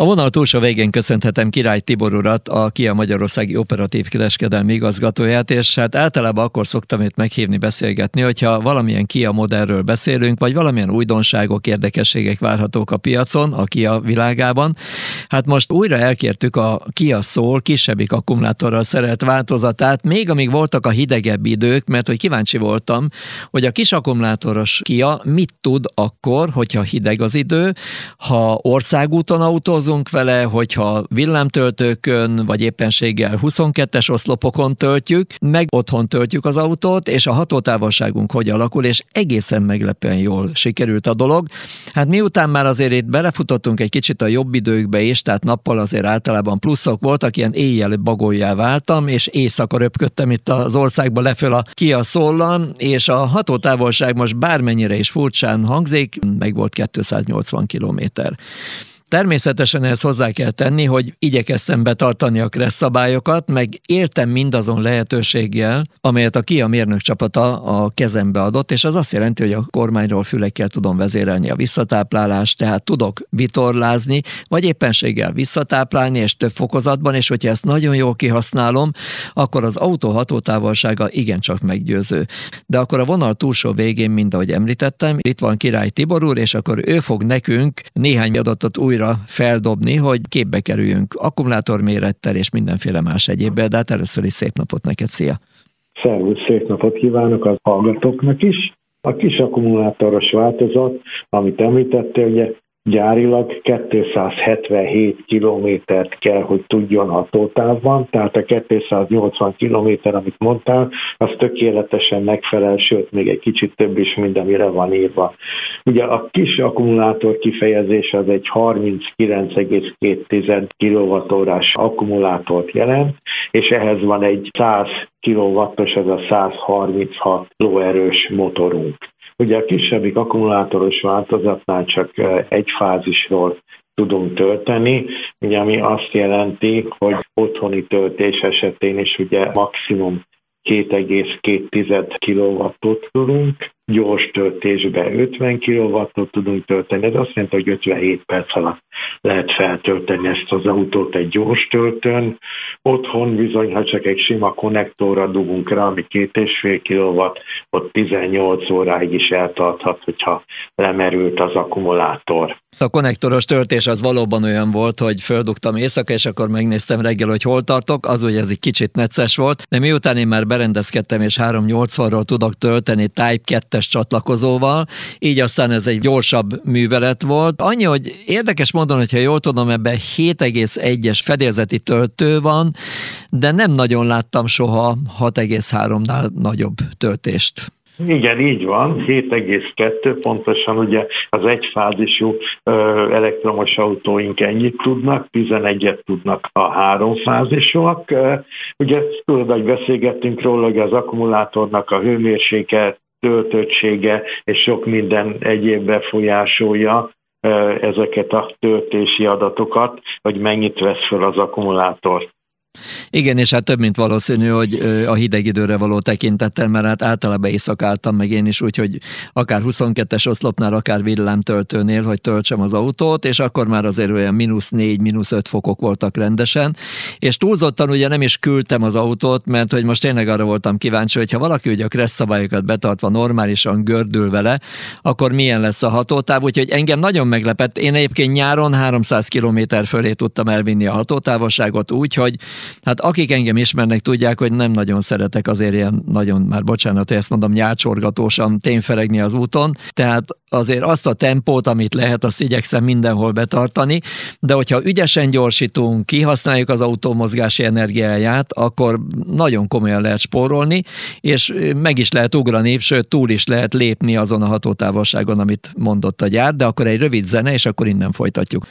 A vonal túlsó végén köszönhetem Király Tibor urat, a Kia Magyarországi Operatív Kereskedelmi igazgatóját, és hát általában akkor szoktam őt meghívni beszélgetni, hogyha valamilyen Kia modellről beszélünk, vagy valamilyen újdonságok, érdekességek várhatók a piacon, a Kia világában. Hát most újra elkértük a Kia Soul kisebbik akkumulátorral szerelt változatát, még amíg voltak a hidegebb idők, mert hogy kíváncsi voltam, hogy a kis akkumulátoros Kia mit tud akkor, hogyha hideg az idő, ha országúton autózunk, dolgozunk vele, hogyha villámtöltőkön, vagy éppenséggel 22-es oszlopokon töltjük, meg otthon töltjük az autót, és a hatótávolságunk hogy alakul, és egészen meglepően jól sikerült a dolog. Hát miután már azért itt belefutottunk egy kicsit a jobb időkbe is, tehát nappal azért általában pluszok voltak, ilyen éjjel bagoljá váltam, és éjszaka röpködtem itt az országba leföl a Kia szóllan, és a hatótávolság most bármennyire is furcsán hangzik, meg volt 280 kilométer. Természetesen ehhez hozzá kell tenni, hogy igyekeztem betartani a kressz szabályokat, meg értem mindazon lehetőséggel, amelyet a KIA mérnök csapata a kezembe adott, és az azt jelenti, hogy a kormányról fülekkel tudom vezérelni a visszatáplálást, tehát tudok vitorlázni, vagy éppenséggel visszatáplálni, és több fokozatban, és hogyha ezt nagyon jól kihasználom, akkor az autó hatótávolsága igencsak meggyőző. De akkor a vonal túlsó végén, mint ahogy említettem, itt van Király Tibor úr, és akkor ő fog nekünk néhány adatot újra újra feldobni, hogy képbe kerüljünk akkumulátormérettel és mindenféle más egyébben, de hát először is szép napot neked, szia! Szervusz, szép napot kívánok az hallgatóknak is! A kis akkumulátoros változat, amit említettél, ugye gyárilag 277 kilométert kell, hogy tudjon hatótávban, tehát a 280 kilométer, amit mondtál, az tökéletesen megfelel, sőt, még egy kicsit több is, mint amire van írva. Ugye a kis akkumulátor kifejezés az egy 39,2 kWh-s akkumulátort jelent, és ehhez van egy 100 kW-os, az a 136 lóerős motorunk. Ugye a kisebbik akkumulátoros változatnál csak egy fázisról tudunk tölteni, ugye ami azt jelenti, hogy otthoni töltés esetén is ugye maximum 2,2 kW-ot tudunk, gyors töltésbe 50 kW-ot tudunk tölteni, ez azt jelenti, hogy 57 perc alatt lehet feltölteni ezt az autót egy gyors töltőn. Otthon bizony, ha csak egy sima konnektorra dugunk rá, ami 2,5 kW, ott 18 óráig is eltarthat, hogyha lemerült az akkumulátor. A konnektoros töltés az valóban olyan volt, hogy földugtam éjszaka, és akkor megnéztem reggel, hogy hol tartok, az hogy ez egy kicsit necces volt, de miután én már berendezkedtem, és 380-ról tudok tölteni Type 2-es csatlakozóval, így aztán ez egy gyorsabb művelet volt. Annyi, hogy érdekes módon, hogyha jól tudom, ebben 7,1-es fedélzeti töltő van, de nem nagyon láttam soha 6,3-nál nagyobb töltést. Igen, így van, 7,2 pontosan, ugye az egyfázisú elektromos autóink ennyit tudnak, 11-et tudnak a háromfázisúak. Ugye tudod, hogy beszélgettünk róla, hogy az akkumulátornak a hőmérséklet, töltöttsége és sok minden egyéb befolyásolja ezeket a töltési adatokat, hogy mennyit vesz fel az akkumulátor. Igen, és hát több, mint valószínű, hogy a hideg időre való tekintettel, mert hát általában éjszakáltam meg én is, úgyhogy akár 22-es oszlopnál, akár villámtöltőnél, hogy töltsem az autót, és akkor már azért olyan mínusz 4, mínusz 5 fokok voltak rendesen, és túlzottan ugye nem is küldtem az autót, mert hogy most tényleg arra voltam kíváncsi, hogy ha valaki ugye a kressz szabályokat betartva normálisan gördül vele, akkor milyen lesz a hatótáv, úgyhogy engem nagyon meglepett. Én egyébként nyáron 300 km fölé tudtam elvinni a hatótávolságot úgy, hogy Hát akik engem ismernek, tudják, hogy nem nagyon szeretek azért ilyen nagyon, már bocsánat, hogy ezt mondom, nyálcsorgatósan tényferegni az úton, tehát azért azt a tempót, amit lehet, azt igyekszem mindenhol betartani, de hogyha ügyesen gyorsítunk, kihasználjuk az autó mozgási energiáját, akkor nagyon komolyan lehet spórolni, és meg is lehet ugrani, sőt túl is lehet lépni azon a hatótávolságon, amit mondott a gyár, de akkor egy rövid zene, és akkor innen folytatjuk.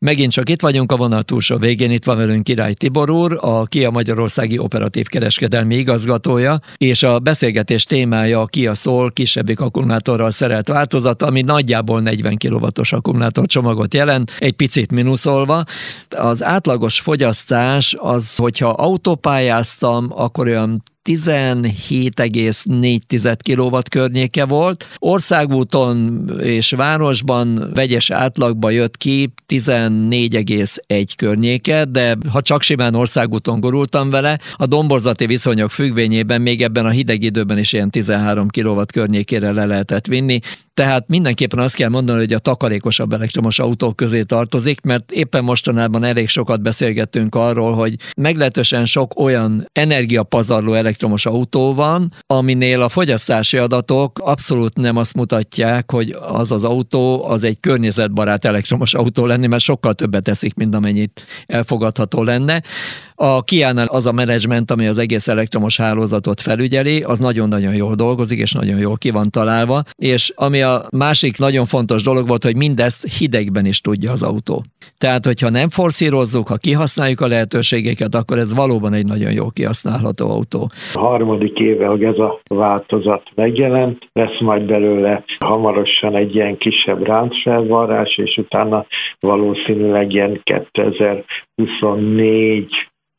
Megint csak itt vagyunk a vonal túlsó végén, itt van velünk Király Tibor úr, a Kia Magyarországi Operatív Kereskedelmi igazgatója, és a beszélgetés témája a Kia Soul kisebbik akkumulátorral szerelt változat, ami nagyjából 40 kW-os akkumulátor csomagot jelent, egy picit mínuszolva. Az átlagos fogyasztás az, hogyha autópályáztam, akkor olyan 17,4 kW környéke volt. Országúton és városban vegyes átlagba jött ki 14,1 környéke, de ha csak simán országúton gurultam vele, a domborzati viszonyok függvényében még ebben a hideg időben is ilyen 13 kW környékére le lehetett vinni. Tehát mindenképpen azt kell mondani, hogy a takarékosabb elektromos autók közé tartozik, mert éppen mostanában elég sokat beszélgettünk arról, hogy meglehetősen sok olyan energiapazarló elektromos autó van, aminél a fogyasztási adatok abszolút nem azt mutatják, hogy az az autó az egy környezetbarát elektromos autó lenni, mert sokkal többet teszik, mint amennyit elfogadható lenne. A Kiánál az a menedzsment, ami az egész elektromos hálózatot felügyeli, az nagyon-nagyon jól dolgozik, és nagyon jól ki van találva, és ami a másik nagyon fontos dolog volt, hogy mindezt hidegben is tudja az autó. Tehát, hogyha nem forszírozzuk, ha kihasználjuk a lehetőségeket, akkor ez valóban egy nagyon jó kihasználható autó. A harmadik éve, hogy ez a változat megjelent, lesz majd belőle hamarosan egy ilyen kisebb ráncfelvarrás, és utána valószínűleg ilyen 2024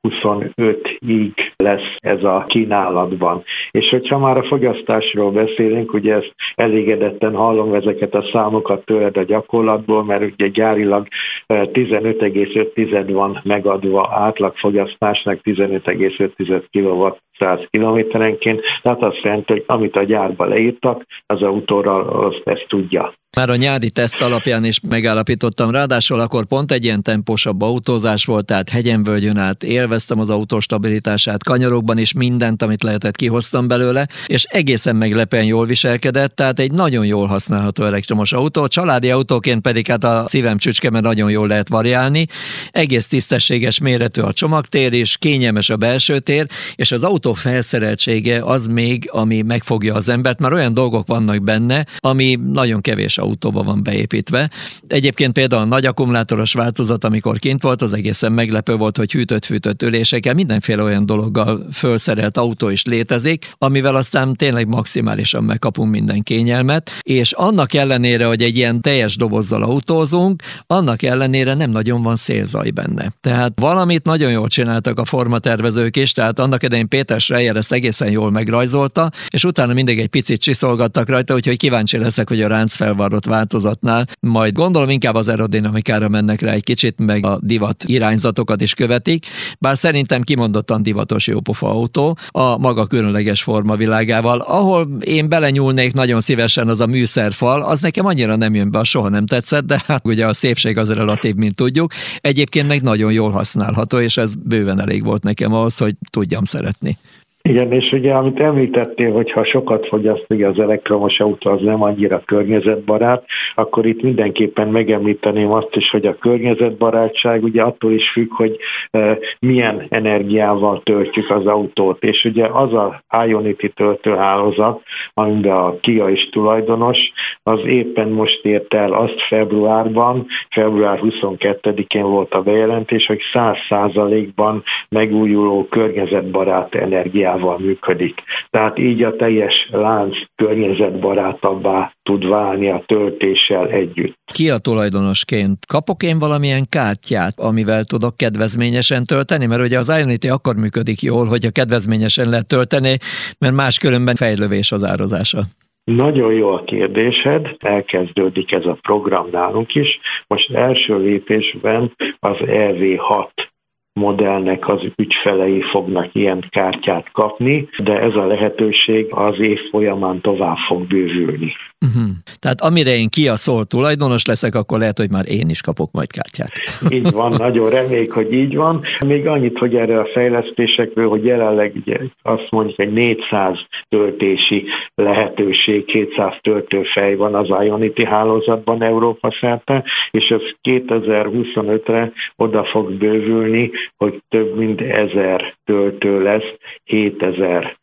25-ig lesz ez a kínálatban. És hogyha már a fogyasztásról beszélünk, ugye ezt elégedetten hallom ezeket a számokat tőled a gyakorlatból, mert ugye gyárilag 15,5 eh, van megadva átlagfogyasztásnak 15,5 kW 100 kilométerenként, tehát azt jelenti, hogy amit a gyárba leírtak, az autóra azt ezt tudja. Már a nyári teszt alapján is megállapítottam, ráadásul akkor pont egy ilyen tempósabb autózás volt, tehát hegyen-völgyön át élveztem az autó stabilitását, kanyarokban is mindent, amit lehetett kihoztam belőle, és egészen meglepően jól viselkedett, tehát egy nagyon jól használható elektromos autó, családi autóként pedig hát a szívem csücske, mert nagyon jól lehet variálni, egész tisztességes méretű a csomagtér is, kényelmes a belső tér, és az autó felszereltsége az még, ami megfogja az embert, mert olyan dolgok vannak benne, ami nagyon kevés autóba van beépítve. Egyébként például a nagy akkumulátoros változat, amikor kint volt, az egészen meglepő volt, hogy hűtött-fűtött ülésekkel mindenféle olyan dologgal felszerelt autó is létezik, amivel aztán tényleg maximálisan megkapunk minden kényelmet, és annak ellenére, hogy egy ilyen teljes dobozzal autózunk, annak ellenére nem nagyon van szélzaj benne. Tehát valamit nagyon jól csináltak a formatervezők is, tehát annak idején Péter Schreier ezt egészen jól megrajzolta, és utána mindig egy picit csiszolgattak rajta, úgyhogy kíváncsi leszek, hogy a ránc felvar adott változatnál, majd gondolom inkább az aerodinamikára mennek rá egy kicsit, meg a divat irányzatokat is követik, bár szerintem kimondottan divatos jópofa autó a maga különleges forma világával. Ahol én belenyúlnék nagyon szívesen az a műszerfal, az nekem annyira nem jön be, soha nem tetszett, de hát ugye a szépség az relatív, mint tudjuk. Egyébként meg nagyon jól használható, és ez bőven elég volt nekem ahhoz, hogy tudjam szeretni. Igen, és ugye amit említettél, hogy ha sokat fogyaszt ugye az elektromos autó, az nem annyira környezetbarát, akkor itt mindenképpen megemlíteném azt is, hogy a környezetbarátság ugye attól is függ, hogy e, milyen energiával töltjük az autót, és ugye az a Ionity töltőhálózat, amiben a Kia is tulajdonos, az éppen most ért el azt februárban, február 22-én volt a bejelentés, hogy 100%-ban megújuló környezetbarát energiával energiával működik. Tehát így a teljes lánc környezetbarátabbá tud válni a töltéssel együtt. Ki a tulajdonosként? Kapok én valamilyen kártyát, amivel tudok kedvezményesen tölteni? Mert ugye az Ionity akkor működik jól, hogyha kedvezményesen lehet tölteni, mert máskülönben fejlővés az árazása. Nagyon jó a kérdésed, elkezdődik ez a program nálunk is. Most első lépésben az EV6 modellnek az ügyfelei fognak ilyen kártyát kapni, de ez a lehetőség az év folyamán tovább fog bővülni. Uh-huh. Tehát amire én ki a szól tulajdonos leszek, akkor lehet, hogy már én is kapok majd kártyát. Így van, nagyon reméljük, hogy így van. Még annyit, hogy erre a fejlesztésekről, hogy jelenleg ugye azt mondjuk, egy 400 töltési lehetőség, 200 töltőfej van az Ionity hálózatban Európa szerte, és ez 2025-re oda fog bővülni, hogy több mint ezer töltő lesz, 7000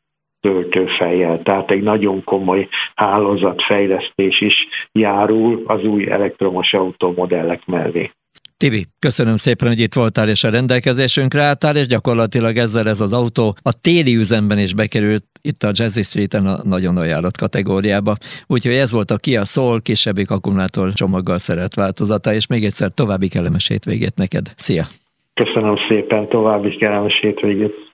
töltőfejjel. Tehát egy nagyon komoly hálózatfejlesztés is járul az új elektromos automodellek mellé. Tibi, köszönöm szépen, hogy itt voltál és a rendelkezésünkre álltál, és gyakorlatilag ezzel ez az autó a téli üzemben is bekerült itt a Jazzy Street-en a nagyon ajánlott kategóriába. Úgyhogy ez volt a Kia Soul kisebbik akkumulátor csomaggal szeret változata, és még egyszer további kellemes hétvégét neked. Szia! Köszönöm szépen, további kellemes hétvégét!